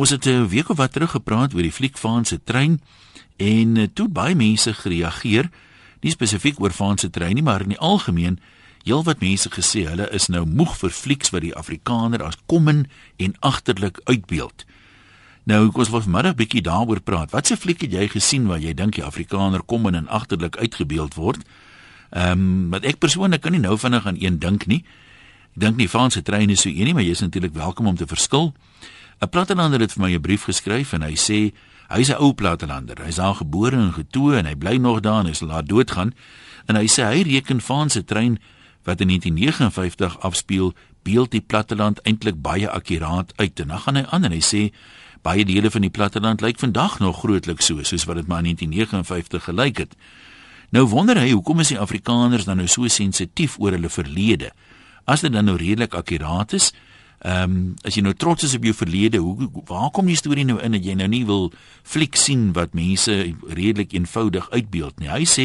Ons het 'n week of wat terug gepraat oor die fliekvaan se trein en eh, toe baie mense gereageer, nie spesifiek oor vaan se trein nie, maar in die algemeen heelwat mense gesê hulle is nou moeg vir flieks wat die Afrikaner as kommen en agterlik uitbeeld. Nou ek was vanmiddag bietjie daaroor praat. Wat se fliek het jy gesien waar jy dink die Afrikaner kommen en agterlik uitgebeeld word? Ehm, um, wat ek persoonlik kan nie nou vinnig aan een dink nie. Ek dink nie vaan se trein is so een nie, maar jy is natuurlik welkom om te verskil. 'n Plattelander het vir my 'n brief geskryf en hy sê hy's 'n ou plattelander. Hy's daar gebore en getoe en hy bly nog daar en hy sal laat doodgaan. En hy sê hy reken vaan se trein wat in 1959 afspeel, beeld die platteland eintlik baie akkuraat uit. En dan gaan hy aan en hy sê baie dele van die platteland lyk vandag nog grootliks so soos wat dit maar in 1959 gelyk het. Nou wonder hy hoekom is die Afrikaners dan nou so sensitief oor hulle verlede? As dit dan nou redelik akkuraat is, Ehm um, as jy nou trots is op jou verlede, hoe waar kom die storie nou in dat jy nou nie wil fliek sien wat mense redelik eenvoudig uitbeeld nie. Hy sê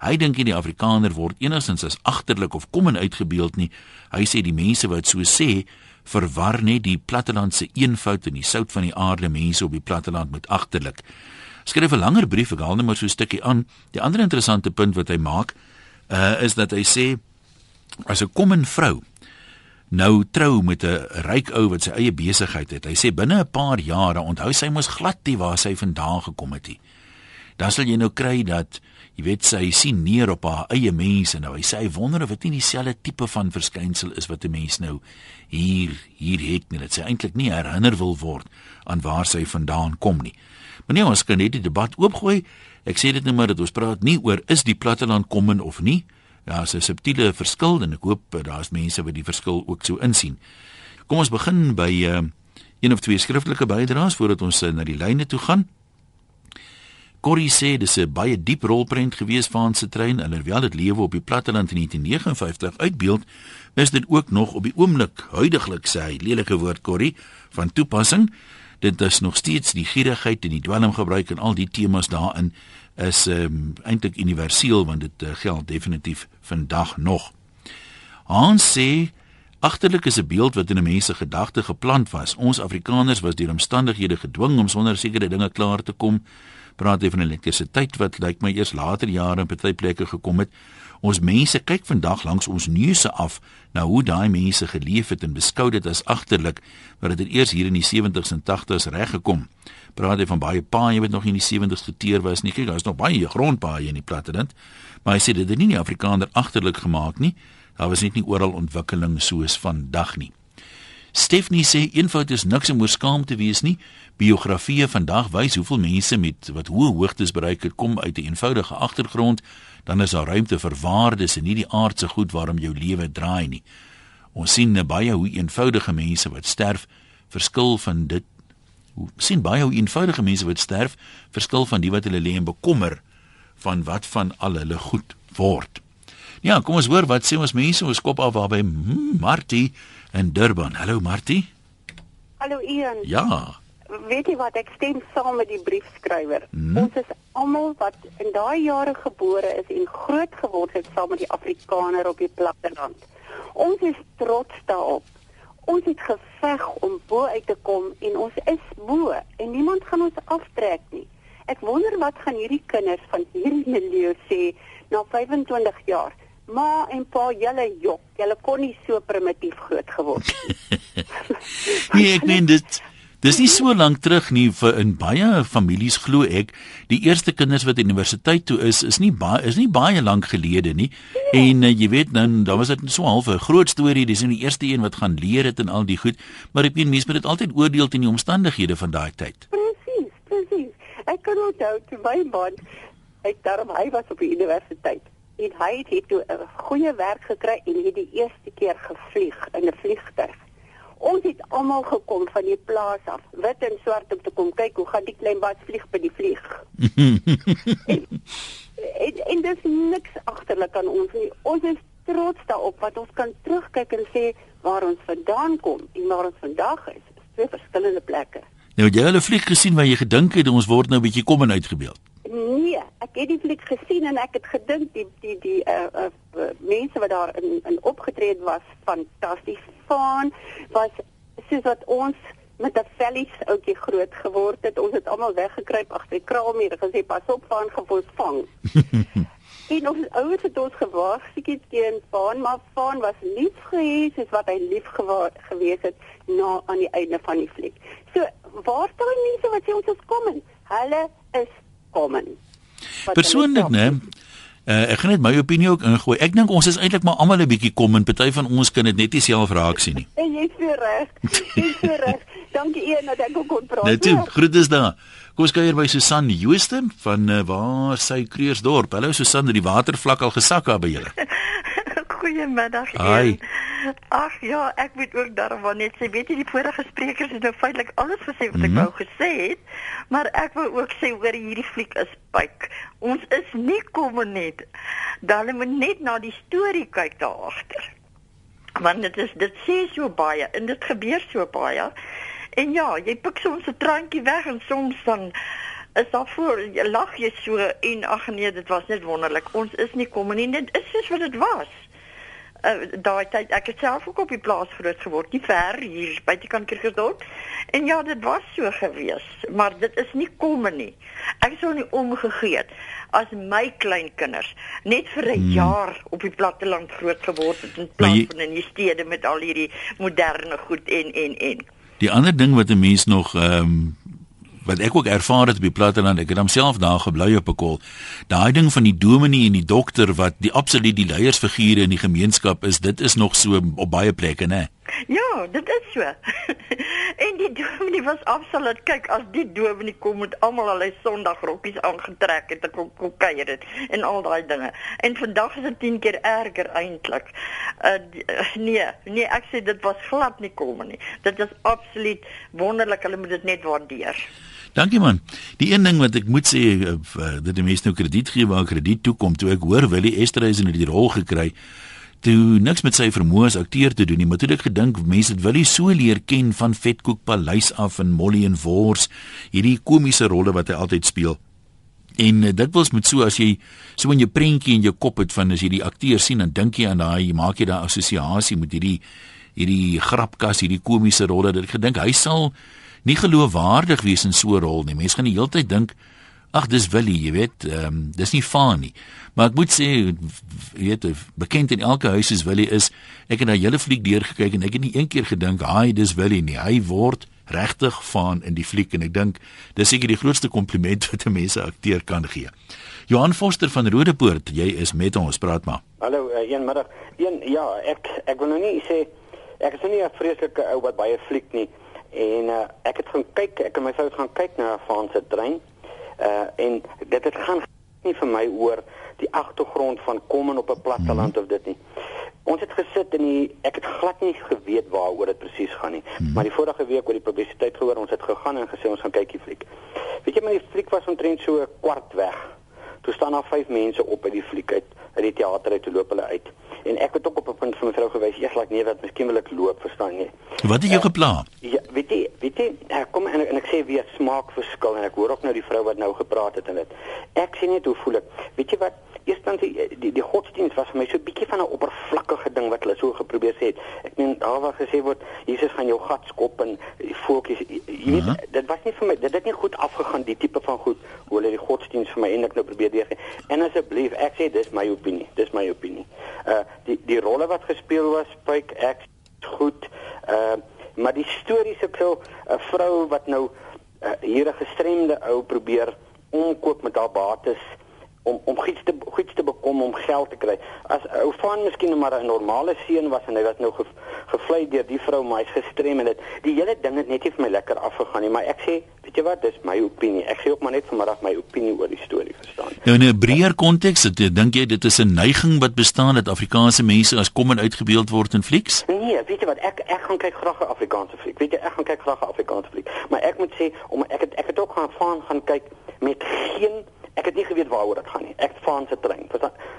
hy dink nie die Afrikaner word enigstens as agterlik of kom in uitgebeeld nie. Hy sê die mense wat so sê verwar net die plattelandse eenvoud en die sout van die aarde mense op die platteland met agterlik. Skryf 'n langer brief, ek haal net maar so 'n stukkie aan. Die ander interessante punt wat hy maak, uh is dat hy sê as 'n kom in vrou nou trou met 'n ryk ou wat sy eie besigheid het. Hy sê binne 'n paar jare onthou sy mos glad nie waar sy vandaan gekom het nie. Dan sal jy nou kry dat jy weet sy sien neer op haar eie mense nou. Hy sê hy wonder of dit nie dieselfde tipe van verskynsel is wat 'n mens nou hier hier het nie. Dit sê eintlik nie herinner wil word aan waar sy vandaan kom nie. Maar nee, ons kan net die debat oopgooi. Ek sê dit nou maar dat ons praat nie oor is die platteland kom in of nie. Daar's 'n subtiele verskil en ek hoop eh, daar's mense wat die verskil ook sou insien. Kom ons begin by uh, een of twee skriftelike bydraes voordat ons uh, na die lyne toe gaan. Corrie sê dis 'n baie diep rolprent gewees van se trein alhoewel dit lewe op die platteland in 1959 uitbeeld, is dit ook nog op die oomblik huidigelik sê hy lelike woord Corrie van toepassing. Dit is nog steeds die gierigheid en die dwelmgebruik en al die temas daarin is um, eintlik universeel want dit uh, geld definitief vandag nog. Hans sê agterlik is 'n beeld wat in 'n mens se gedagte geplant was. Ons Afrikaners was deur omstandighede gedwing om sonder sekere dinge klaar te kom. Praat effe van elektrisiteit wat lyk my eers later jare in party plekke gekom het. Ons mense kyk vandag langs ons neuse af na hoe daai mense geleef het en beskou dit as agterlik, maar dit eers hier in die 70s en 80s reg gekom. Praat jy van baie paaie wat nog in die 70s geteer was nie? Kyk, daar is nog baie grondpaaie in die platteland. Maar hy sê dit het nie die Afrikaner agterlik gemaak nie. Daar was net nie oral ontwikkeling soos vandag nie. Stephanie sê eenvoud is niks om oor skaam te wees nie. Biografieë vandag wys hoeveel mense met wat hoë hoogtes bereik het kom uit 'n eenvoudige agtergrond dan is daar ruimte vir waardes en nie die aardse goed waarom jou lewe draai nie. Ons sien baie hoe eenvoudige mense wat sterf verskil van dit. Ons sien baie hoe eenvoudige mense wat sterf verskil van die wat hulle lê en bekommer van wat van al hulle goed word. Ja, kom ons hoor wat sê ons mense ons kop af waarby Martie in Durban. Hallo Martie. Hallo Ian. Ja weet jy wat ek stem saam met die briefskrywer. Hmm. Ons is almal wat in daai jare gebore is en groot geword het saam met die Afrikaner op die platteland. Ons is trots daarop. Ons het geveg om bo uit te kom en ons is bo en niemand gaan ons aftrek nie. Ek wonder wat gaan hierdie kinders van hierdie milieu sê na 25 jaar. Ma en pa, julle jok, julle kon nie so primitief groot geword nie. nee, ek meen dit Dis nie so lank terug nie vir in baie families glo ek die eerste kinders wat universiteit toe is is nie baie is nie baie lank gelede nie. En uh, jy weet dan dan was dit so half 'n groot storie dis nie die eerste een wat gaan leer het en al die goed maar ek weet mense moet dit altyd oordeel teen die omstandighede van daai tyd. Presies presies ek kan onthou toe my man hy daarom hy was op die universiteit en hy het toe 'n goeie werk gekry en het die eerste keer gevlieg in 'n vliegtuig Ons het almal gekom van die plaas af, wit en swart om te kom kyk hoe gaan die klein bas vlieg by die vlieg. en, en, en dis niks agterlik aan ons nie. Ons is trots daarop wat ons kan terugkyk en sê waar ons vandaan kom en waar ons vandag is. Dit is twee verskillende plekke. Nou jy het hulle vlieg gesien waar jy gedink het ons word nou 'n bietjie kom en uitgebeeld. Nee, ek het die fliek gesien en ek het gedink die die die uh, uh mense wat daar in in opgetree was fantasties. Vaan was soos wat ons met 'n vellies ouetjie groot geword het. Ons het almal weggekruip agter die kraalmuur gesê pas op van gefos vang. en ons ouers het ons gewaarsku teen Vaan, maar Vaan was lief gewees soos wat hy lief gewees het na aan die einde van die fliek. So waar staan mense wat sê ons is kom? Hulle is kom. Persoonlik, né? Uh, ek gaan net my opinie ook ingooi. Ek dink ons is eintlik maar almal 'n bietjie kom en party van ons kan dit net nie self raak sien nie. En jy's so reg. Jy's so reg. Dankie een dat ek kon praat. Net toe, groetes daar. Kom ons kuier by Susan Jooste van uh, waar sy Kreersdorp. Hallo Susan, het die watervlak al gesak daar by julle? Goeiemiddag. Hi. Ag ja, ek moet ook daarvan net sê, weet jy die vorige sprekers het nou feitelik alles gesê wat ek mm wou gesê het, maar ek wou ook sê oor hierdie fliek is pyk. Ons is nie kom net. Dan moet net na die storie kyk daar agter. Want dit is dit sê so baie en dit gebeur so baie. En ja, jy pik soms 'n traantjie weg en soms dan is daar voor jy lag jy so en ag nee, dit was net wonderlik. Ons is nie kom nie, dit is soos wat dit was uh, daai tyd ek het self ook op die plaas groot geword, nie ver hier by die kant Kirkersdorp. En ja, dit was so gewees, maar dit is nie komme nie. Ek sou nie omgegee het as my kleinkinders net vir 'n hmm. jaar op die platteland groot geword het in plaas jy, van in die stede met al hierdie moderne goed en en en. Die ander ding wat 'n mens nog ehm um wat ek ook ervaar het op die platteland, ek het homself daar gebly op 'n kol. Daai ding van die dominee en die dokter wat die absoluut die leiersfigure in die gemeenskap is, dit is nog so op baie plekke, né? Ja, dit is so. en die dominee was absoluut kyk as die dominee kom met almal al sy sondagrokkies aangetrek het en kom kom kuier dit en al daai dinge. En vandag is dit 10 keer erger eintlik. Uh, nee, nee, ek sê dit was glad nie kom nie. Dit is absoluut wonderlik. Hulle moet dit net waardeer. Dankie man. Die een ding wat ek moet sê uh, dat die mense nou krediet gee waar krediet toe kom, toe ek hoor Willie Esterhuis in die rol gekry, toe niks met sy vermoë as akteur te doen nie, maar toe ek gedink mense het Willie so leer ken van Vetkoek Paleis af en Molly en Wors, hierdie komiese rolle wat hy altyd speel. En uh, dit was met so as jy so in jou prentjie in jou kop het van as jy die akteur sien dan dink jy aan daai maak jy daai assosiasie met hierdie hierdie grapkas, hierdie komiese rolle ek gedink hy sal nie geloofwaardig wees in so 'n rol nie. Mense gaan die hele tyd dink, ag, dis Willie, jy weet, ehm um, dis nie Faan nie. Maar ek moet sê, jy weet, bekend in elke huis is Willie is. Ek het na hele fliek deur gekyk en ek het nie een keer gedink, "Haai, dis Willie nie." Hy word regtig Faan in die fliek en ek dink dis seker die grootste kompliment wat 'n mens 'n akteur kan gee. Johan Foster van Rodepoort, jy is met ons, praat maar. Hallo, uh, een middag. Een ja, ek ek wil nou nie sê ek is nie 'n vreeslike ou wat baie fliek nie. En uh, ek het gaan kyk, ek en my vrou gaan kyk na 'n Franse trein. Uh en dit het gaan nie vir my oor die agtergrond van kom en op 'n platteland -hmm. of dit nie. Ons het gesit in die ek het glad nie geweet waaroor dit presies gaan nie. Mm -hmm. Maar die vorige week oor die publisiteit gehoor, ons het gegaan en gesê ons gaan kyk die fliek. Weet jy my die fliek was omtrent so 'n kwart weg. Toe staan daar vyf mense op by die fliek uit uit die teater uit te loop hulle uit. En ek het ook op 'n punt vir my vrou gewys, eers laat nee wat miskien wil ek loop, verstaan jy? Wat het jy uh, geplan? Ja, weet jy, weet jy, uh, kom en, en ek sê weer smaakverskil en ek hoor ook nou die vrou wat nou gepraat het en dit. Ek sien net hoe voel ek. Weet jy wat? Eerstens die die, die godsdienst was vir my so 'n bietjie van 'n oppervlakkige ding wat hulle so geprobeer sê het. Ek meen daar waar gesê word Jesus gaan jou gat skop en die voeltjies jy weet uh -huh. dit was nie vir my dit het nie goed afgegaan die tipe van goed hoe hulle die godsdienst vir my eintlik nou probeer deurgee. En asseblief, ek sê dis my opinie. Dis my opinie. Uh die die rolle wat gespeel was, pyk ek goed. Uh maar die stories ek sou 'n vrou wat nou uh, hier 'n gestremde ou probeer omkoop met haar bates om om iets te iets te bekom om geld te kry. As ou van miskien maar 'n normale seun was en hy was nou ge, gevlei deur die vrou maar hy's gestrem en dit die hele ding het net nie vir my lekker afgegaan nie, maar ek sê, weet jy wat, dis my opinie. Ek gee ook maar net vanmiddag my opinie oor die storie verstaan. Nou in 'n breër konteks, dink jy dit is 'n neiging wat bestaan dat Afrikaanse mense as kom en uitgebeeld word in flieks? Nee, weet jy wat, ek ek gaan kyk graag 'n Afrikaanse fliek. Weet jy, ek gaan kyk graag 'n Afrikaanse fliek. Maar ek moet sê om ek het ek het ook gaan van gaan kyk met geen ek het nie geweet waaroor dit gaan nie. Ek van se trein.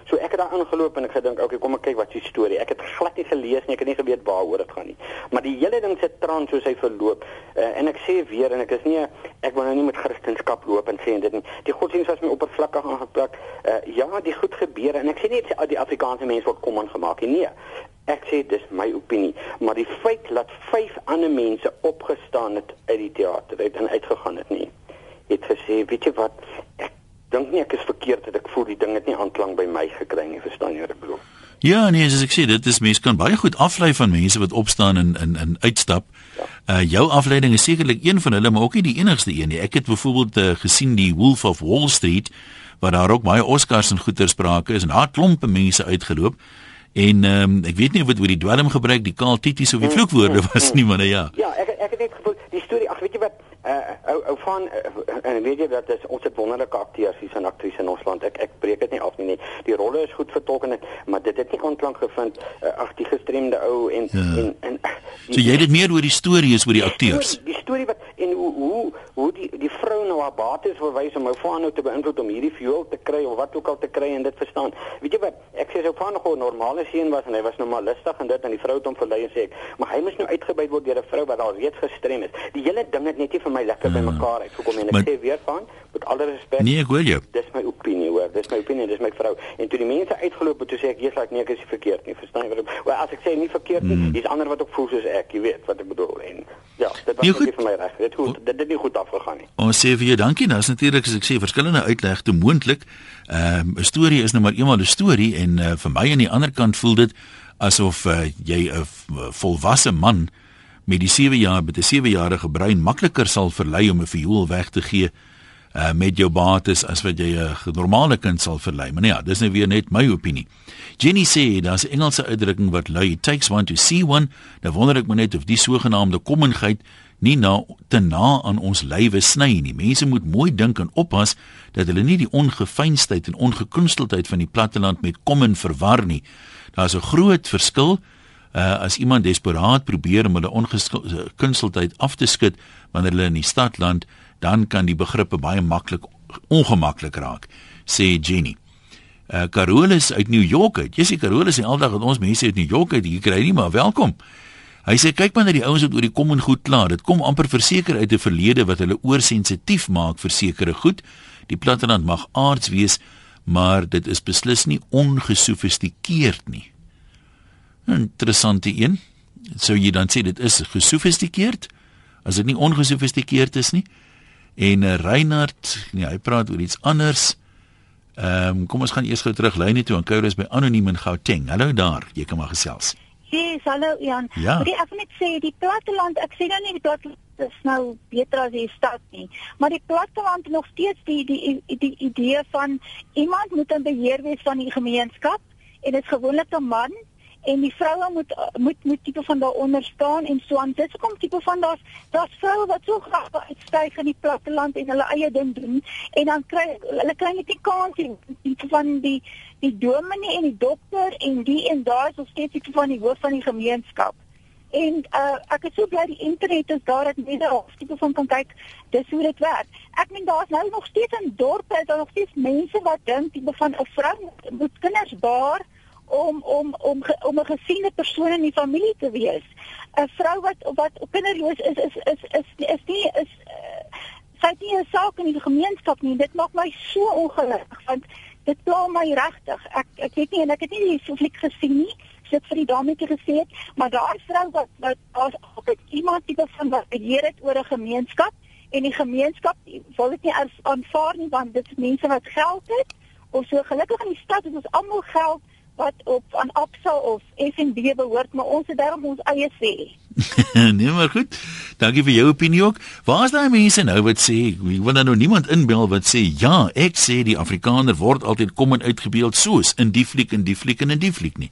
So ek het daar ingeloop en ek gedink, okay, kom ek kyk wat die storie. Ek het glad nie gelees nie. Ek het nie geweet waaroor dit gaan nie. Maar die hele ding se trant soos hy verloop. Uh, en ek sê weer en ek is nie ek wil nou nie met Christendom loop en sê dit nie. Die godsdienst was my oppervlakkig aangepak. Uh, ja, die goed gebeur en ek sê nie die Afrikaanse mense word kom aangemaak nie. Nee. Ek sê dis my opinie, maar die feit dat vyf ander mense opgestaan het uit die teater uit en uitgegaan het nie, het gesê, weet jy wat, ek dink nie ek is verkeerd dat ek voel die ding het nie aanklank by my gekry nie, verstaan jy wat ek bedoel? Ja, nee, as ek sê dit is mense kan baie goed aflei van mense wat opstaan en in in uitstap. Ja. Uh jou afleiding is sekerlik een van hulle, maar ook nie die enigste een nie. Ek het byvoorbeeld uh, gesien die Wolf of Wall Street waar daar ook baie Oscars en goeie sprake is en daar klompe mense uitgeloop. En ehm um, ek weet nie of dit oor die dwelm gebruik, die kaal tities of die mm, vloekwoorde mm, was nie, maar nou ja. Ja, ek ek het net gevoel die storie, ag weet jy wat, uh ou ou van uh, en weet jy dat is ons het wonderlike akteurs hier in aktrise in ons land. Ek ek breek dit nie af nie nie. Die rolle is goed vertolk en maar dit het nie aanklank gevind uh, ag die gestremde ou en, ja. en en So jy het dit meer oor die storie as oor die akteurs. Die storie wat en hoe hoe hoe die die vrou nou haar bates verwys om ou van nou te beïnvloed om hierdie fuel te kry of wat ook al te kry en dit verstaan. Weet jy wat? Ek sê so van nog 'n normale seun was en hy was nou maar lustig en dit en die vrou het hom verlei en sê ek, maar hy moes nou uitgebuit word deur 'n vrou wat al reeds gestrem is. Die hele ding het net nie vir my lekker uh, bymekaar uitgekom en ek maar, sê weer van met alle respek. Nee, ek hoor jou. Dis my opinie hoor. Dis my opinie, dis my vrou. En toe die mense uitgeloop het, toe sê ek, "Jesus, ek nee, ek is verkeerd nie." Verstaan jy wat ek? Wel, as ek sê nie verkeerd nie, mm. is ander wat ook voel soos ek, jy weet wat ek bedoel. En ja, dit was nie vir my reg. Dit goed, dit het nie goed afgegaan nie. Ons sê vir jou dankie. Nou is natuurlik as ek sê verskillende uitlegte moontlik. Ehm um, 'n storie is nou maar eenmal 'n storie en uh, vir my aan die ander kant voel dit asof uh, jy 'n volwasse man met die 7 jaar met 'n 7-jarige brein makliker sal verlei om 'n viool weg te gee uh, met jou bates as wat jy 'n normale kind sal verlei. Maar nee, ja, dis nou weer net my opinie. Jenny sê daar's 'n Engelse uitdrukking wat lui it takes one to see one. Nou wonder ek maar net of die sogenaamde kommingheid nie nou te na aan ons lywe sny nie. Mense moet mooi dink en oppas dat hulle nie die ongefeinstheid en ongekunsteldheid van die platteland met kom en verwar nie. Daar's 'n groot verskil uh, as iemand desperaat probeer om hulle ongekunsteldheid af te skud wanneer hulle in die stadland dan kan die begrippe baie maklik ongemaklik raak sê Jenny. Uh, Carolus uit New York uit. Jy sê Carolus en aldag het ons mense uit New York uit hier kry nie maar welkom. Hy sê kyk maar na die ouens wat oor die kom en goed klaar. Dit kom amper verseker uit 'n verlede wat hulle oorsensitief maak vir sekere goed. Die platteland mag aards wees maar dit is beslis nie ongesofistikeerd nie interessante een. Sou jy dan sê dit is gesofistikeerd as dit nie ongesofistikeerd is nie? En uh, Reinhard, nee, hy praat oor iets anders. Ehm um, kom ons gaan eers gou terug lyne toe en Kouris by anoniem in Gauteng. Hallo daar, jy kan maar gesels. Yes, hallo Jan. Ja. Ek wil net sê die platteland, ek sê nou nie die platteland is nou beter as die stad nie, maar die platteland nog steeds die die die, die idee van iemand moet in beheer wees van die gemeenskap en dit is gewoonlik 'n man en die vroue moet moet moet tipe van daaronder staan en so aan. Dit kom tipe van daar's daar's vroue wat so graag uitstyg in die platteland en hulle eie ding doen en dan kry hulle kry net nie kans nie tipe van die die dominee en die dokter en die en daar is nog steeds tipe van die hoof van die gemeenskap. En uh, ek is so bly die internet is daar dat mense op tipe van kan kyk dis hoe dit werk. Ek meen daar's nou nog steeds in dorpe is daar nog steeds mense wat dink tipe van 'n vrou moet, moet kinders baar om om om om 'n gesiene persoon in die familie te wees. 'n Vrou wat wat kinderloos is is is is is nie is uh, sy nie 'n saak in die gemeenskap nie. Dit maak my so ongelukkig want dit pla my regtig. Ek ek weet nie en ek het nie die fliek gesien nie. Sit vir die dametjie gesê het, maar daar vrou wat wat as altyd iemand tipe van wat beheer het oor 'n gemeenskap en die gemeenskap wil dit nie aanvaar nie want dit is mense wat geld het. Ons so gelukkig in die stad het ons almal geld wat op aan Absa of FNB behoort, maar ons het daarom ons eie sê. nee, maar goed. Dankie vir jou opinie ook. Waar is daai mense nou wat sê, ek wil nou niemand inbel wat sê ja, ek sê die Afrikaner word altyd kom en uitgebeeld soos in die fliek en die fliek en in die fliek nie.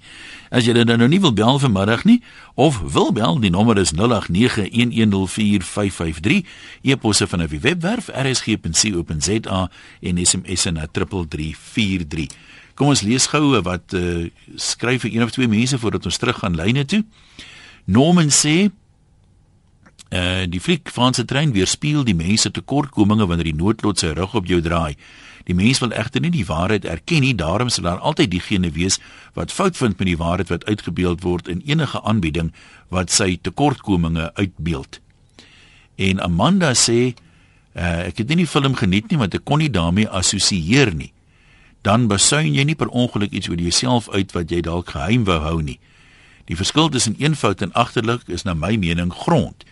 As jy dan nou nie wil bel vanmiddag nie of wil bel, die nommer is 0891104553. E-posse van die webwerf rsg.co.za en SMS na 3343. Kom ons lees gou wat uh, skryf een of twee mense voordat ons terug gaan lyne toe. Norman sê uh die fliek van se trein weerspieël die mense tekortkominge wanneer die noodlot sy rug op jou draai. Die mens wil egter nie die waarheid erken nie, daarom sal daar altyd diegene wees wat fout vind met die waarheid wat uitgebeeld word in enige aanbieding wat sy tekortkominge uitbeeld. En Amanda sê Uh ek het nie die film geniet nie want ek kon nie daarmee assosieer nie. Dan besuin jy nie per ongeluk iets oor jouself uit wat jy dalk geheim wou hou nie. Die verskil tussen eenvoud en agterlik is na my mening grond.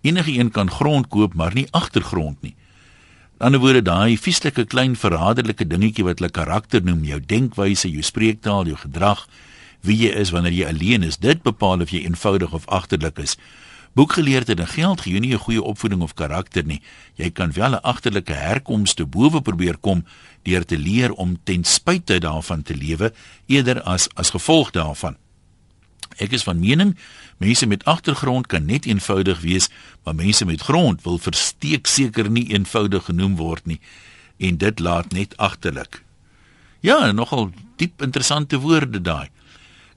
Enige een kan grond koop, maar nie agtergrond nie. In ander woorde, daai vieslike klein verraderlike dingetjie wat hulle karakter noem, jou denkwyse, jou spreektaal, jou gedrag, wie jy is wanneer jy alleen is, dit bepaal of jy eenvoudig of agterlik is. Boekgeleerdheid en geld gee nie 'n goeie opvoeding of karakter nie. Jy kan wel 'n agterlike herkoms te bowe probeer kom deur te leer om ten spyte daarvan te lewe eerder as as gevolg daarvan. Ek is van mening mense met agtergrond kan net eenvoudig wees, maar mense met grond wil versteek seker nie eenvoudig genoem word nie en dit laat net agterlik. Ja, nogal diep interessante woorde daai.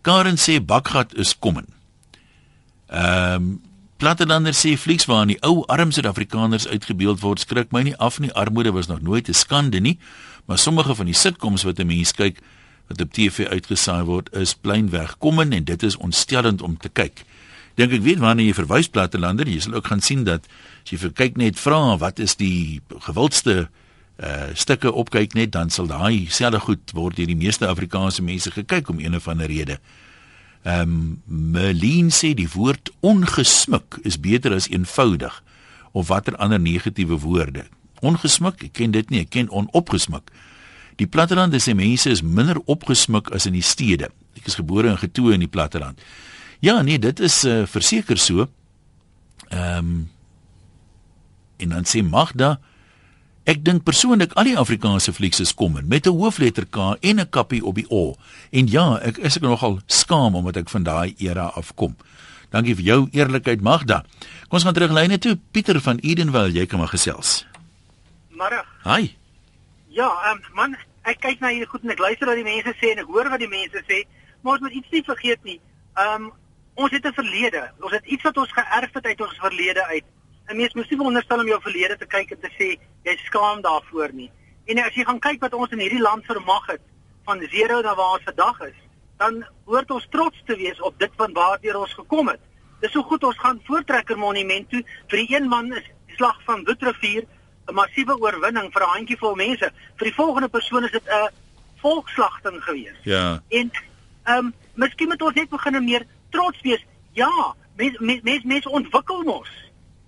Karen sê bakgat is kommen. Ehm um, Plattelander sê flieks waar die ou arm Suid-Afrikaners uitgebeeld word, skrik my nie af nie. Armoede was nog nooit 'n skande nie, maar sommige van die sitcoms wat 'n mens kyk wat op TV uitgesaai word, is pleinweg kommen en dit is ontstellend om te kyk. Dink ek weet wanneer jy verwys Plattelander, jy sal ook gaan sien dat as jy kyk net vra wat is die gewildste uh stukke opkyk net dan sal daai selfe goed word deur die meeste Afrikaanse mense gekyk om een of ander rede. Ehm um, Merlin sê die woord ongesmik is beter as eenvoudig of watter ander negatiewe woorde. Ongesmik, ek ken dit nie, ek ken onopgesmik. Die platteland sê mense is minder opgesmik as in die stede. Ek is gebore en getoe in die platteland. Ja, nee, dit is uh, verseker so. Ehm um, en dan sê Magda Ek dink persoonlik al die Afrikaanse flieks is kom met 'n hoofletter K en 'n kappie op die O. En ja, ek is ek nogal skaam omdat ek van daai era afkom. Dankie vir jou eerlikheid Magda. Kom ons gaan terug lyne toe. Pieter van Edenvale, jy kan maar gesels. Môre. Hi. Ja, um, man, ek kyk na hierdie goed en ek luister wat die mense sê en ek hoor wat die mense sê, maar ons moet iets nie vergeet nie. Um ons het 'n verlede. Ons het iets wat ons geërf het uit ons verlede uit. 'n mens moet nie veronderstel om jou verlede te kyk en te sê jy skaam daarvoor nie. En as jy gaan kyk wat ons in hierdie land vermag het van 0 na waar ons vandag is, dan hoort ons trots te wees op dit van waartoe ons gekom het. Dis so goed ons gaan voortrekker monument toe vir die een man is die slag van Witrifuur 'n massiewe oorwinning vir 'n handjievol mense. Vir die volgende persoon is dit 'n volkslagting gewees. Ja. En ehm um, miskien moet ons net begin meer trots wees. Ja, mense mense mens, mens ontwikkel mos.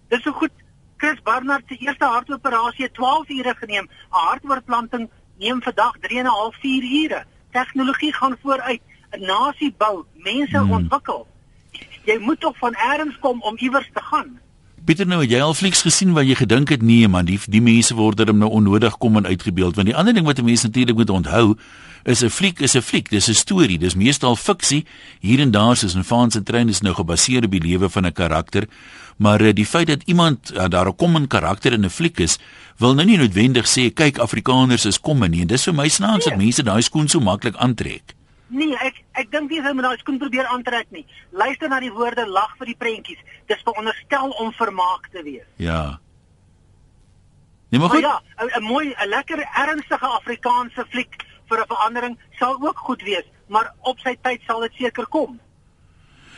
Dis so goed. Chris Barnard se eerste hartoperasie het 12 ure geneem. 'n Hartoortplanting neem vandag 3 en 'n half 4 ure. Tegnologie gaan vooruit. 'n Nasie bou, mense hmm. ontwikkel. Jy moet tog van eers kom om iewers te gaan. Pieter nou, jy al flieks gesien waar jy gedink het nee man, die die mense word dan nou onnodig kom en uitgebeeld want die ander ding wat mense natuurlik moet onthou is 'n fliek is 'n fliek, dis 'n storie, dis meestal fiksie. Hier en daar soos in Faan se trein is nou gebaseer op die lewe van 'n karakter maar uh, die feit dat iemand uh, daar 'n kom in karakter in 'n fliek is, wil nou nie noodwendig sê kyk Afrikaners is kom nie en dis vir my snaaks nee. dat mense daai skoen so maklik aantrek. Nee, ek ek dink nie hulle moet daai skoen probeer aantrek nie. Luister na die woorde lag vir die prentjies. Dis veronderstel om vermaak te wees. Ja. Nee, maar goed. Maar ja, 'n mooi, 'n lekker ernstige Afrikaanse fliek vir 'n verandering sal ook goed wees, maar op sy tyd sal dit seker kom.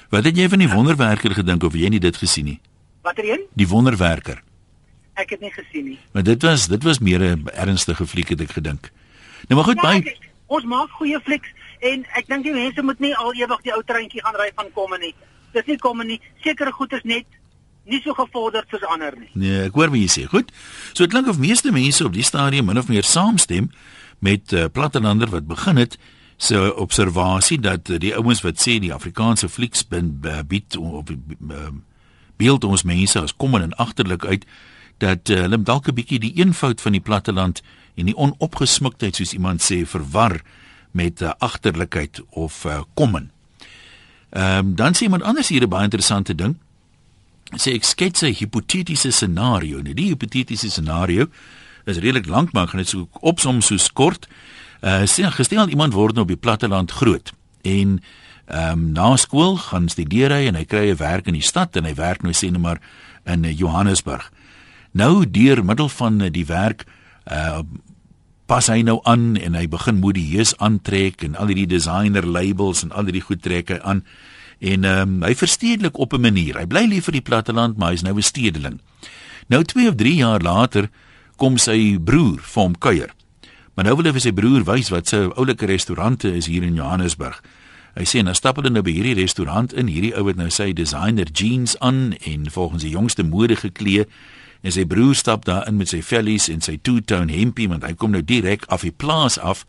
Wat het jy van die wonderwerker gedink of jy nie dit gesien nie? Watter een? Die wonderwerker. Ek het nie gesien nie. Maar dit was dit was meer 'n ernstige fliek het ek gedink. Nou maar goed, ja, baie ons maak goeie flieks en ek dink die mense moet nie al ewig die ou treintjie gaan ry van kom nie. Dis nie kom nie. Sekere goed is net nie so gevorderd soos ander nie. Nee, ek hoor wat jy sê. Goed. So dit klink of meeste mense op die stadium min of meer saamstem met uh, Plattelander wat begin het se observasie dat die ouens wat sê die Afrikaanse flieks bied op beeld ons mense as kom en agterlik uit dat uh, hulle dalk 'n bietjie die eenvoud van die platteland en die onopgesmuktheid soos iemand sê verwar met uh, agterlikheid of uh, kommen. Ehm um, dan sê iemand anders hier 'n baie interessante ding. Sê ek skets 'n hipotetiese scenario. Nou die hipotetiese scenario is redelik lank maar gaan dit so opsom so kort. Uh sien gestel iemand word nou op die platteland groot en ehm um, na skool gaan studeer hy en hy kry 'n werk in die stad en hy werk nou sê net maar in uh, Johannesburg. Nou deur middel van uh, die werk uh pas hy nou aan en hy begin modieus aantrek en al hierdie designer labels en al hierdie goed trek hy aan en ehm um, hy verstedelik op 'n manier. Hy bly lief vir die platteland, maar hy's nou 'n stedeling. Nou 2 of 3 jaar later kom sy broer vir hom kuier. Maar nou wil hy vir sy broer wys wat sy oulike restaurante is hier in Johannesburg. Hy sê nou stap hulle nou by hierdie restaurant in, hierdie ou het nou sy designer jeans aan en volgens die jongste mode geklee en sy broer stap daar in met sy vellies en sy two-tone hempie want hy kom nou direk af die plaas af.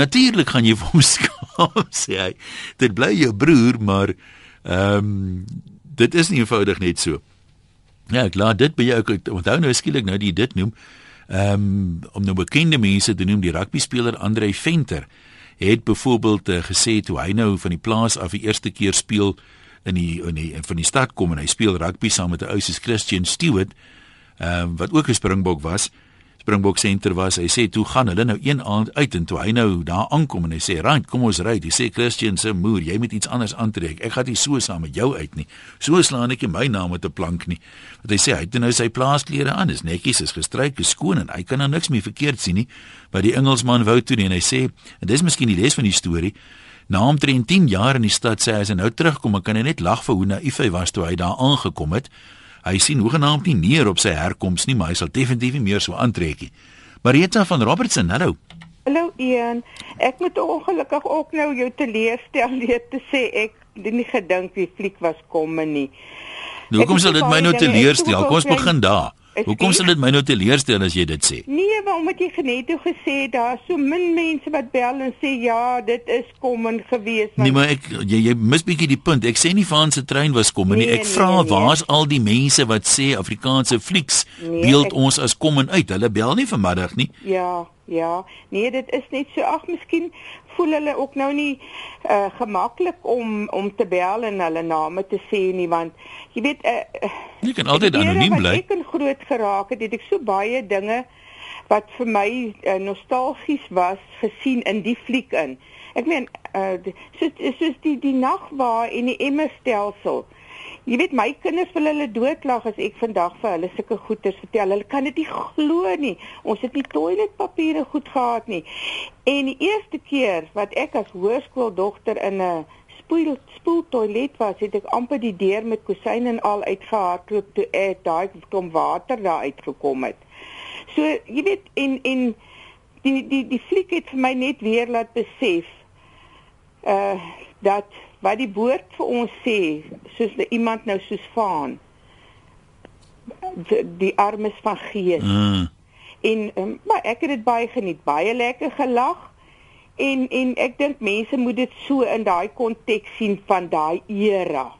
Natuurlik gaan jy vir hom skaam sê hy. Dit bly jou broer, maar ehm um, dit is nie eenvoudig net so. Ja, klaar, dit by jou onthou nou skielik nou die dit noem um, om nou bekende mense te noem die rugby speler Andre Venter het byvoorbeeld uh, gesê toe hy nou van die plaas af die eerste keer speel in die in die van die stad kom en hy speel rugby saam met 'n ou soos Christian Stewart, ehm uh, wat ook 'n Springbok was. Springbok senter was. Hy sê toe gaan hulle nou een aand uit en toe hy nou daar aankom en hy sê, "Right, kom ons ry." Hy sê Christian se moer, jy moet iets anders aantrek. Ek gaan nie so saam met jou uit nie. So slaan ek nie my naam met 'n plank nie. Want hy sê hy het nou sy plaasklere aan, is netjies, is gestryk, is skoon en hy kan nou niks meer verkeerd sien nie. Maar die Engelsman wou toe nie en hy sê, en dis miskien die les van die storie. Na omtrent 10 jaar in die stad sê hy as hy nou terugkom, kan hy net lag vir hoe naïef hy was toe hy daar aangekom het. Hy sien hoegenaamd nie neer op sy herkoms nie, maar hy sal definitief nie meer so aantrek nie. Marita van Robertson, hallo. Hallo Ian. Ek moet ongelukkig ook nou jou teleurstel leer te sê ek het nie gedink die fliek was kom nie. Nou, hoekom sal dit my nou teleurstel? Kom ons begin daar. Hoekom sal dit my nou teleurstel as jy dit sê? Nee, maar omdat jy genet toe gesê daar so min mense wat bel en sê ja, dit is kommen gewees. Nee, maar ek jy, jy mis bietjie die punt. Ek sê nie van se trein was kommen nee, nie. Ek nee, vra nee, nee. waar's al die mense wat sê Afrikaanse flieks nee, beeld ek... ons as kommen uit. Hulle bel nie vanmiddag nie. Ja, ja. Nee, dit is net so ag, miskien voel hulle ook nou nie uh, gemaklik om om te bel en hulle name te sê nie want jy weet uh, jy kan altyd anoniem bly. Ek het groot geraak het, het ek so baie dinge wat vir my uh, nostalgies was gesien in die fliek in. Ek meen uh, soos soos die die nagwa en die emmerstelsel. Jy weet my kinders wil hulle doodlag as ek vandag vir hulle sulke goeters vertel. Hulle kan dit nie glo nie. Ons het nie toiletpapiere goed gehad nie. En die eerste keer wat ek as hoërskooldogter in 'n spoel spoeltoilet was, het ek amper die deur met kusyn en al uitgehardloop toe ek daai klomp water daar uitgekom het. So, jy weet en en die die die fliek het vir my net weer laat besef uh dat wat die woord vir ons sê, soos iemand nou soos vaan die, die armes van gees. Mm. En um, maar ek het dit baie geniet, baie lekker gelag. En en ek dink mense moet dit so in daai konteks sien van daai era.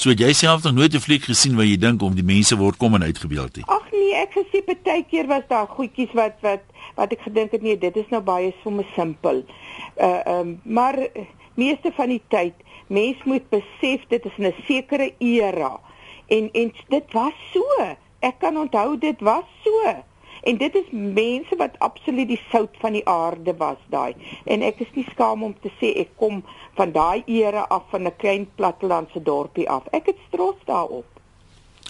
So jy self nog nooit 'n fliek gesien waar jy dink om die mense word kom en uitgebeeld het. Ag nee, ek gesien baie keer was daar goedjies wat wat wat ek gedink het nee, dit is nou baie sommer simpel. Uh ehm um, maar meeste van die tyd mens moet besef dit is 'n sekere era en en dit was so ek kan onthou dit was so en dit is mense wat absoluut die sout van die aarde was daai en ek is nie skaam om te sê ek kom van daai era af van 'n klein plattelandse dorpie af ek het trots daarop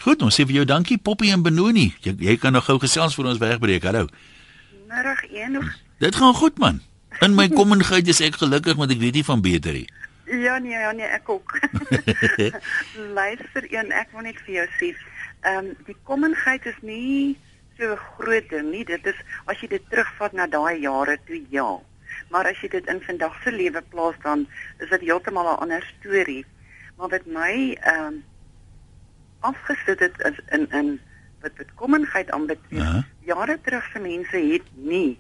Goed, ons sê vir jou dankie Poppy en Benoni. Jy, jy kan nog gou gesels vir ons wegbreek. Hallo. Middag 1. Dit gaan goed man. In my kommingheid is ek gelukkig want ek weet nie van beter nie. Ja nee, ja nee, ek ook. Luister een, ek wil net vir jou sê, ehm um, die kommingheid is nie so groot ding nie. Dit is as jy dit terugvat na daai jare toe ja. Maar as jy dit in vandag se lewe plaas dan is dit heeltemal 'n ander storie. Maar wat my ehm um, afgesit het is in in wat wat kommingheid aanbetref. Uh -huh. Jare terug se mense het nie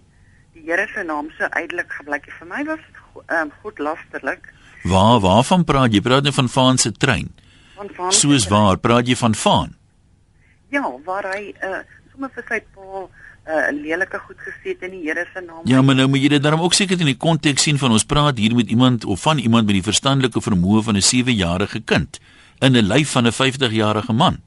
die Here se naam so uitelik gebruik. Vir my was dit um, goed lasterlik. Waar waarvan praat jy? Praat jy van Vaan se trein? Van Vaan. Soos waar praat jy van Vaan? Ja, waar hy uh sommer vir sy pa 'n uh, lelike goed gesê het in die Here se naam. Ja, maar nou moet jy dit daarom ook seker in die konteks sien van ons praat hier met iemand of van iemand met die verstandelike vermoë van 'n 7-jarige kind in 'n lyf van 'n 50-jarige man.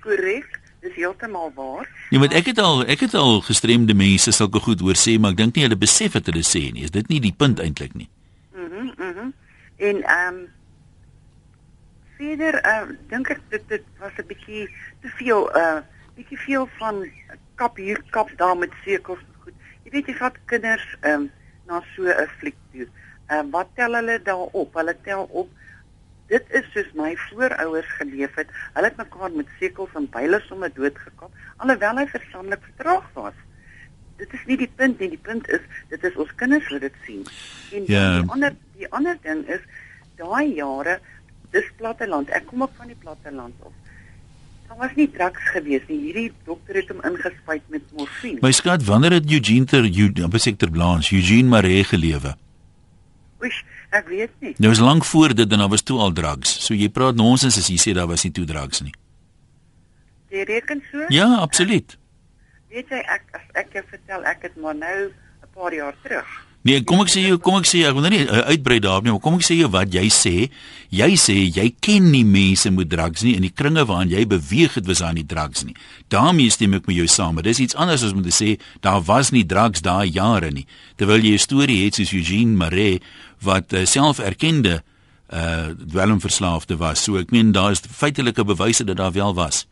Korrek is heeltemal waar. Ja, maar ek het al ek het al gestremde mense sulke goed hoor sê, maar ek dink nie hulle besef wat hulle sê nie. Is dit nie die punt eintlik nie? Mhm, mm mhm. Mm en ehm um, verder uh, dink ek dit dit was 'n bietjie te veel uh bietjie veel van kap hier kap daar met sekels goed. Jy weet jy vat kinders ehm um, na so 'n fliek toe. Ehm uh, wat tel hulle daarop? Hulle tel op Dit is soos my voorouers geleef het. Hulle het mekaar met sekels en byle sommer doodgekap alhoewel hy verstandelik vertraag was. Dit is nie die punt nie, die punt is dit is ons kinders wat dit sien. En Ja. die ander die ander ding is daai jare dis platteland. Ek kom ook van die platteland af. Daar was nie drugs gewees nie. Hierdie dokter het hom ingespuit met morfine. My skat, wanneer het Eugene ter Eugene Blanche, Eugene Maree gelewe? Oesh, ek weet nie. Nou is lank voor dit en daar was toe al drugs. So jy praat nonsens as jy sê daar was nie toe drugs nie. Jy reken so? Ja, absoluut. Weet jy ek as ek jou vertel ek het maar nou 'n paar jaar terug. Nee, kom ek sê jou, kom ek sê ek wil nou nie uh, uitbrei daarop nie, maar kom ek sê jou wat jy sê. Jy sê jy ken nie mense met drugs nie in die kringe waarin jy beweeg het was daar nie drugs nie. daarmee stem ek met jou saam, maar dis iets anders as om te sê daar was nie drugs daai jare nie. Terwyl jy 'n storie het soos Eugene Maree wat uh, self erkende uh dwelmverslaafde was. So ek meen daar is feitelike bewyse dat daar wel was.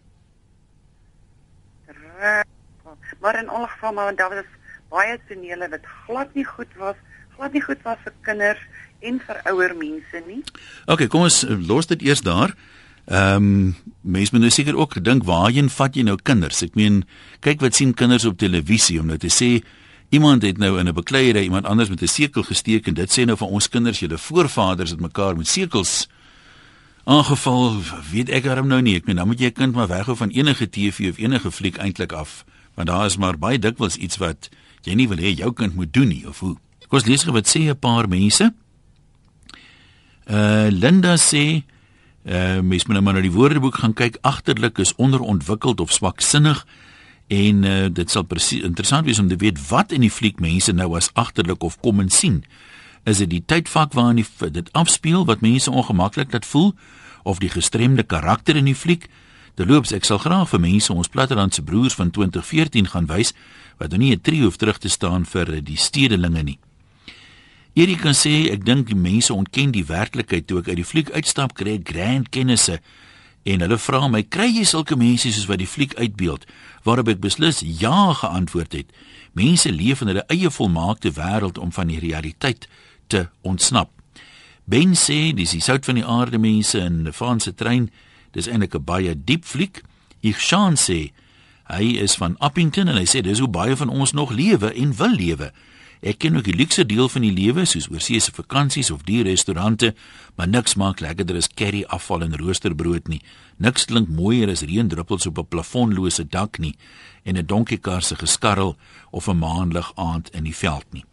Maar in alle geval maar daar was baie tonele wat glad nie goed was, glad nie goed was vir kinders en vir ouer mense nie. OK, kom ons uh, los dit eers daar. Ehm um, mense moet nou seker ook gedink waarheen vat jy nou kinders? Ek meen, kyk wat sien kinders op televisie om nou te sê iemand het nou in 'n bekleierery iemand anders met 'n sekel gesteek en dit sê nou van ons kinders, julle voorvaders het mekaar met sekels aangeval. Weet ek daarom nou nie. Ek meen, dan moet jy 'n kind maar weghou van enige TV of enige fliek eintlik af, want daar is maar baie dikwels iets wat jy nie wil hê jou kind moet doen nie of hoe. Kom ons lees gou wat sê 'n paar mense. Uh Linda sê uh mens moet nou maar na die woordeboek gaan kyk. Agterlik is onderontwikkeld of swaksinnig en uh dit sal presies interessant wees om te weet wat in die fliek mense nou as agterlik of kom en sien. Is dit die tydvak waarin die, dit afspeel wat mense ongemaklik laat voel of die gestremde karakter in die fliek? Terloops, ek sal graag vir mense ons plattelandse broers van 2014 gaan wys wat nou nie 'n trio hoef terug te staan vir die stedelinge nie. Erik kan sê ek dink die mense ontken die werklikheid toe ek uit die fliek uitstap kry ek grand kennisse en hulle vra my kry jy sulke mense soos wat die fliek uitbeeld waarop ek beslis ja geantwoord het? Mense leef in hulle eie volmaakte wêreld om van die realiteit te ontsnap. Ben sê dis die sout van die aarde mense in 'n Franse trein. Dis eintlik 'n baie diep fliek. Ek sien sê hy is van Appington en hy sê dis hoe baie van ons nog lewe en wil lewe Ek ken ook die luukse deel van die lewe soos oorseese vakansies of die restaurante, maar niks maak lekkerder as curry afval en roosterbrood nie. Niks klink mooier as reendruppels op 'n plafonlose dak nie en 'n donkiekar se geskarrel of 'n maanlig aand in die veld nie.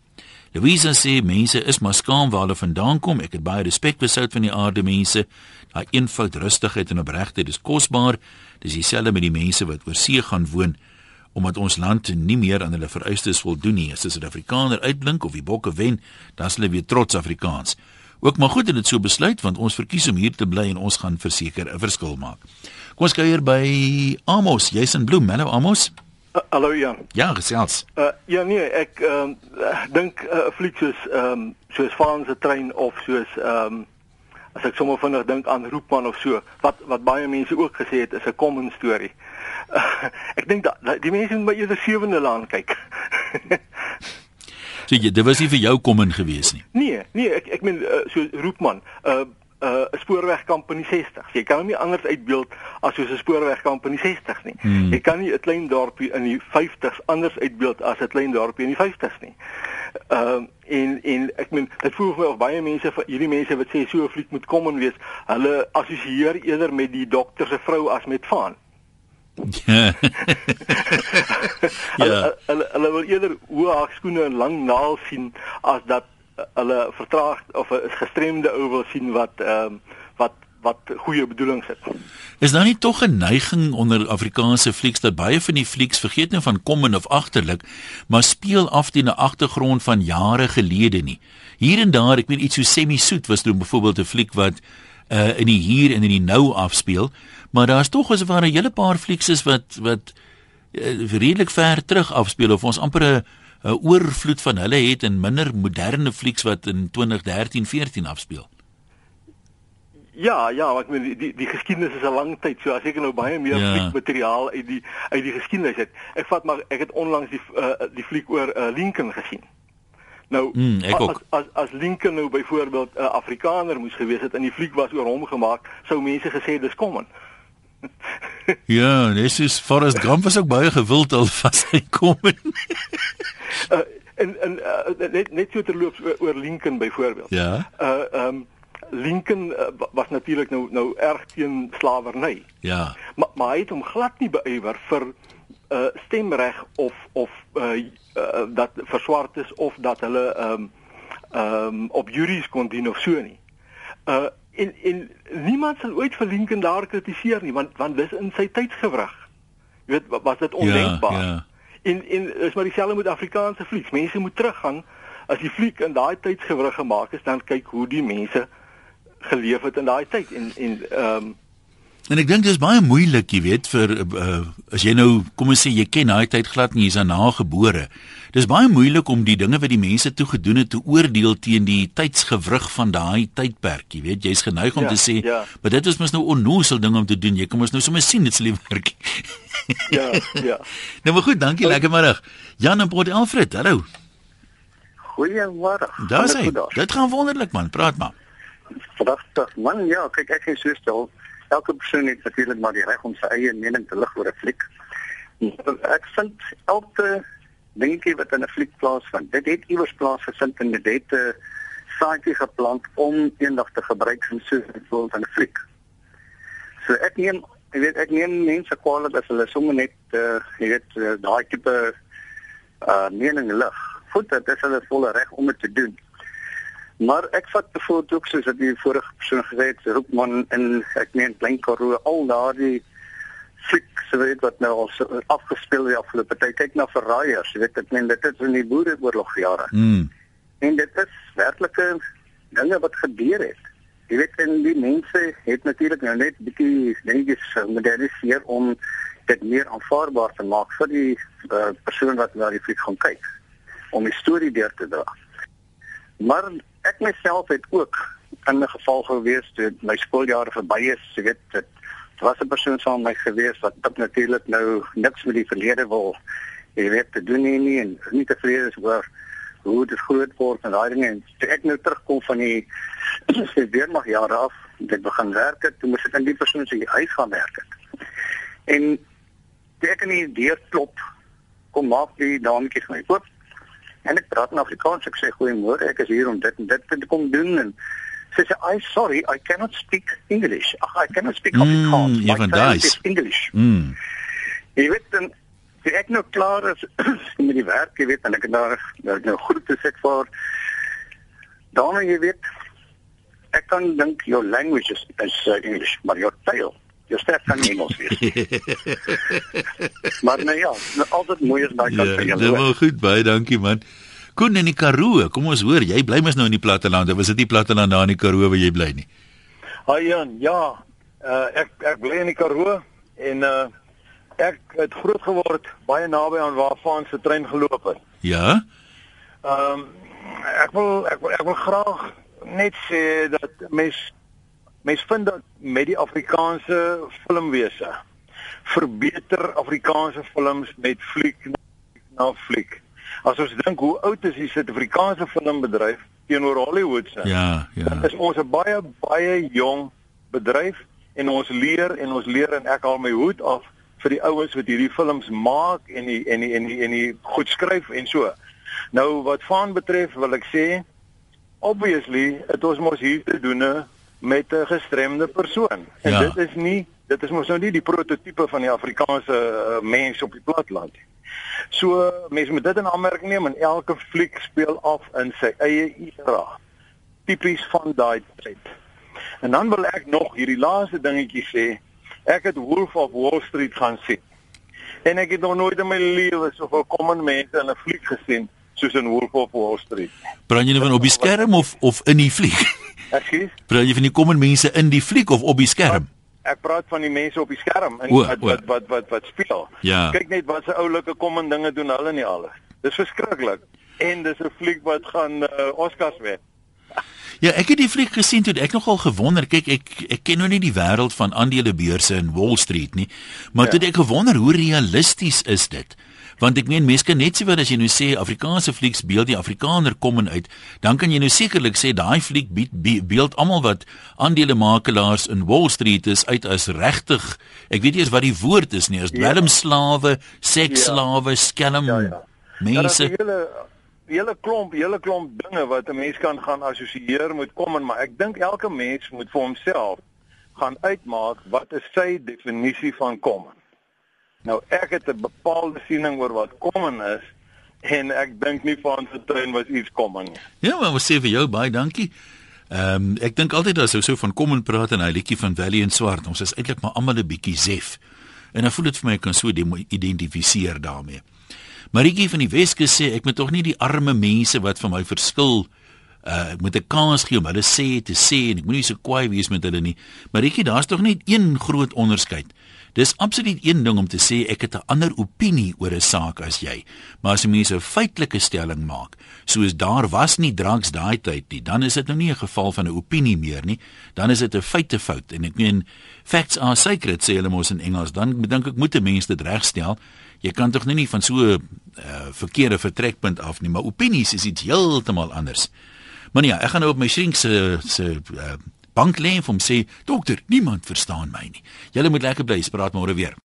Louisa sê mense is maar skaam waar hulle vandaan kom. Ek het baie respek vir sout van die aarde mense. Daai eenvoud, rustigheid en opregtheid is kosbaar. Dis dieselfde met die mense wat oor see gaan woon omdat ons land nie meer aan hulle vereistes voldoen nie. As 'n Suid-Afrikaner uitblink of die bokke wen, dan sal hulle weer trots Afrikaans. Ook maar goed dat dit so besluit want ons verkies om hier te bly en ons gaan verseker 'n verskil maak. Kom ons kuier by Amos, jy's in Bloem, hallo Amos. Uh, hallo Jan. Ja, gesels. Uh, ja nee, ek ehm uh, dink 'n uh, fliek soos ehm um, soos Vaan se trein of soos ehm um, as ek sommer vinnig dink aan Roepman of so, wat wat baie mense ook gesê het is 'n common story. Uh, ek dink dat die mense moet maar eerder sewende laan kyk. so jy, dit was nie vir jou kom in gewees nie. Nee, nee, ek ek meen uh, so Roepman, 'n uh, 'n uh, spoorwegkamp in die 60s. Jy kan hom nie anders uitbeeld as soos 'n spoorwegkamp in die 60s nie. Hmm. Jy kan nie 'n klein dorpie in die 50s anders uitbeeld as 'n klein dorpie in die 50s nie. Ehm uh, en en ek meen dit voel vir my of baie mense hierdie mense wat sê so 'n fliek moet kom en wees, hulle assosieer eerder met die dokter se vrou as met Vaan. ja. Hulle, hulle hulle wil eerder hoë haakskoene en lang naal sien as dat hulle vertraag of 'n gestremde ou wil sien wat ehm um, wat wat goeie bedoelings het. Is daar nie tog 'n neiging onder Afrikaanse flieks dat baie van die flieks vergeet nou van kom en of agterlik, maar speel af teen 'n agtergrond van jare gelede nie. Hier en daar, ek weet iets so semi-soet was toe byvoorbeeld 'n fliek wat uh in die hier en in die nou afspeel, maar daar's tog as ware 'n hele paar flieks is wat wat uh, redelik ver terug afspeel of ons amper 'n 'n oorvloed van hulle het en minder moderne flieks wat in 2013-14 afspeel. Ja, ja, ek meen die die, die geskiedenis is 'n lang tyd, so as ek nou baie meer ja. fliekmateriaal uit die uit die geskiedenis het. Ek vat maar ek het onlangs die uh, die fliek oor uh, Lincoln gesien. Nou Mm, ek as, ook. as as Lincoln nou byvoorbeeld 'n uh, Afrikaner moes gewees het en die fliek was oor hom gemaak, sou mense gesê dis common. Ja, dis is Forrest Gump was ook baie gewild al vas hy kom. Uh, en en uh, net net so terloops oor, oor Lincoln byvoorbeeld. ja. Uh ehm um, Lincoln uh, wa- was natuurlik nou nou erg teen slawerny. Ja. Maar maar hy het hom glad nie beywer vir uh stemreg of of uh, uh dat vir swartes of dat hulle ehm um, ehm um, op juries kon dien of so nie. Uh en en niemand sal ooit vir Lincoln daar kritiseer nie want want dis in sy tydsgewrig. Jy weet wa- was dit ondenkbaar. Ja, ja. En en is maar dieselfde met Afrikaanse flieks. Mense moet teruggaan as die fliek in daai tydsgewrig gemaak is, dan kyk hoe die mense geleef het in daai tyd en en ehm um, En ek dink dis baie moeilik, jy weet, vir uh, as jy nou kom ons sê jy ken daai tyd glad nie, jy's daarna gebore. Dis baie moeilik om die dinge wat die mense toe gedoen het te oordeel teen die tydsgewrig van daai tydperk, jy weet, jy's geneig om Ja, te sê, ja. maar dit is mos nou onnoosel ding om te doen. Jy kom ons nou sommer sien dit sal werk. ja, ja. nou maar goed, dankie, lekker middag. Jan en Port Alfred, hallo. Goeiemôre. Daar's hy. Dit gaan wonderlik man, praat maar. Pragtig. Man, ja, kyk ek is so stil. Elke persoon het natuurlik maar die reg om sy eie mening te lig oor 'n fliek. Maar Ek vind elke dingetjie wat in 'n fliek plaasvind, dit het iewers plaasgevind en dit het 'n saadjie geplant om eendag te gebruik in so 'n voorbeeld van fliek. So ek neem, jy weet, ek neem mense kwaadlik as hulle sommer net uh, jy weet uh, daai tipe uh mening lig. Goed, dit is hulle volle reg om dit te doen. Maar ek vat bijvoorbeeld ook soos wat die vorige persoon gesê het, Roepman en ek meen Klein Karoo, al daardie flieks weet wat nou al so afgespeel die afgelope tyd. Kyk na verraaiers, jy weet ek meen dit is in die boereoorlog jare. Mm. En dit is werklike dinge wat gebeur het. Jy weet en die mense het natuurlik nou net bietjie dingetjies moderniseer om dit meer aanvaarbaar te maak vir die uh, persoon wat na die fliek gaan kyk om die storie deur te dra. Maar ek myself het ook in 'n geval gewees toe my skooljare verby is, jy weet dit dit was 'n persoon saam my gewees wat ook natuurlik nou niks met die verlede wil jy weet te doen nie, nie en nie tevrede is oor hoe dit groot word en daai dinge. En toe ek nou terugkom van die se weermag jare af dit begin werk het toe moes ek in die persoon se huis gaan werk het. En toe ek in die deur klop kom maak die dametjie vir my oop en ek praat in Afrikaans ek sê goeiemôre ek is hier om dit en dit te kom doen en sy sê I sorry I cannot speak English Ach, I cannot speak Mm, Afrikaans My van daai's. is English Mm. Jy weet dan ek nou klaar is met die werk, jy weet, en ek het daar nou, nou goed te sê vir dan jy weet ek kan dink your language is, is uh, English, maar your tail Jou sterk kan nie Engels wees. maar nou ja, nou, altyd mooi is daai kant Ja, van dit jou. was goed, baie dankie man. Koen in die Karoo, kom ons hoor, jy bly mos nou in die platteland. Is dit nie platteland daar in die Karoo waar jy bly nie? Hi Jan, ja. Uh, ek ek bly in die Karoo en uh, ek het groot geword baie naby aan waar Vaan se trein geloop het. Ja? Ehm um, ek wil ek wil ek wil graag net sê dat mens mens vind dat met die Afrikaanse filmwese verbeter Afrikaanse films met fliek na fliek. As ons dink hoe oud is die Suid-Afrikaanse filmbedryf teenoor Hollywood se? Ja, ja. is ons 'n baie baie jong bedryf en ons leer en ons leer en ek haal my hoed af vir die ouens wat hierdie films maak en die en die en die en die goed skryf en so. Nou wat van betref wil ek sê obviously het ons mos hier te doen met 'n gestremde persoon. En Ja. dit is nie dit is mos nou nie die prototipe van die Afrikaanse uh, mens op die platteland nie. So mense moet dit in aanmerking neem en elke fliek speel af in sy eie era. Tipies van daai tyd. En dan wil ek nog hierdie laaste dingetjie sê. Ek het Wolf of Wall Street gaan sien. En ek het nog nooit in my lewe soveel common mense in 'n fliek gesien soos in Wolf of Wall Street. Praat jy nou van op die skerm of of in die fliek? Ekskuus. Praat jy van die kom mense in die fliek of op die skerm? Ek praat van die mense op die skerm en O, wat, o. wat wat wat wat speel. Ja. Kyk net wat se oulike common dinge doen hulle nie alles. Dis verskriklik. En dis 'n fliek wat gaan uh, Oscars wen. Ja, ek het die fliek gesien toe ek nogal gewonder, kyk ek ek ken nou nie die wêreld van aandelebeurse in Wall Street nie, maar Ja. toe ek gewonder hoe realisties is dit? Want ek meen mense kan net sê wat as jy nou sê Afrikaanse flieks beeld die Afrikaner kom en uit, dan kan jy nou sekerlik sê daai fliek bied be, beeld almal wat aandelemakelaars in Wall Street is uit as regtig. Ek weet nie eens wat die woord is nie, as ja. dwelmslawe, seksslawe, ja. skelm ja, ja. mense. Ja, hele hele klomp, hele klomp dinge wat 'n mens kan gaan assosieer met kom en maar ek dink elke mens moet vir homself gaan uitmaak wat is sy definisie van kom. Nou ek het 'n bepaalde siening oor wat kom is en ek dink nie van se tuin was iets kom nie. Ja, maar wat sê vir jou baie dankie. Ehm um, ek dink altyd as jy so van kom en praat en hy liedjie van Valley en Swart, ons is eintlik maar almal 'n bietjie sef. En dan voel dit vir my ek kan so identifiseer daarmee. Maritjie van die Weskus sê ek moet tog nie die arme mense wat van my verskil uh moet 'n kans gee om hulle sê te sê en ek moenie so kwaai wees met hulle nie. Maritjie, daar's tog net een groot onderskeid. Dis absoluut een ding om te sê ek het 'n ander opinie oor 'n saak as jy. Maar as jy mense 'n feitelike stelling maak, soos daar was nie drugs daai tyd nie, dan is dit nou nie 'n geval van 'n opinie meer nie, dan is dit 'n feitefout en ek meen facts are sacred sê hulle mos in Engels. Dan dink ek moet 'n mens dit regstel. Jy kan tog nie van so 'n uh, verkeerde vertrekpunt af nie, maar opinies is iets heeltemal anders. Maar ja, ek gaan nou op my shrink se se uh, bank lê en hom sê dokter niemand verstaan my nie. Julle moet lekker bly spraak môre weer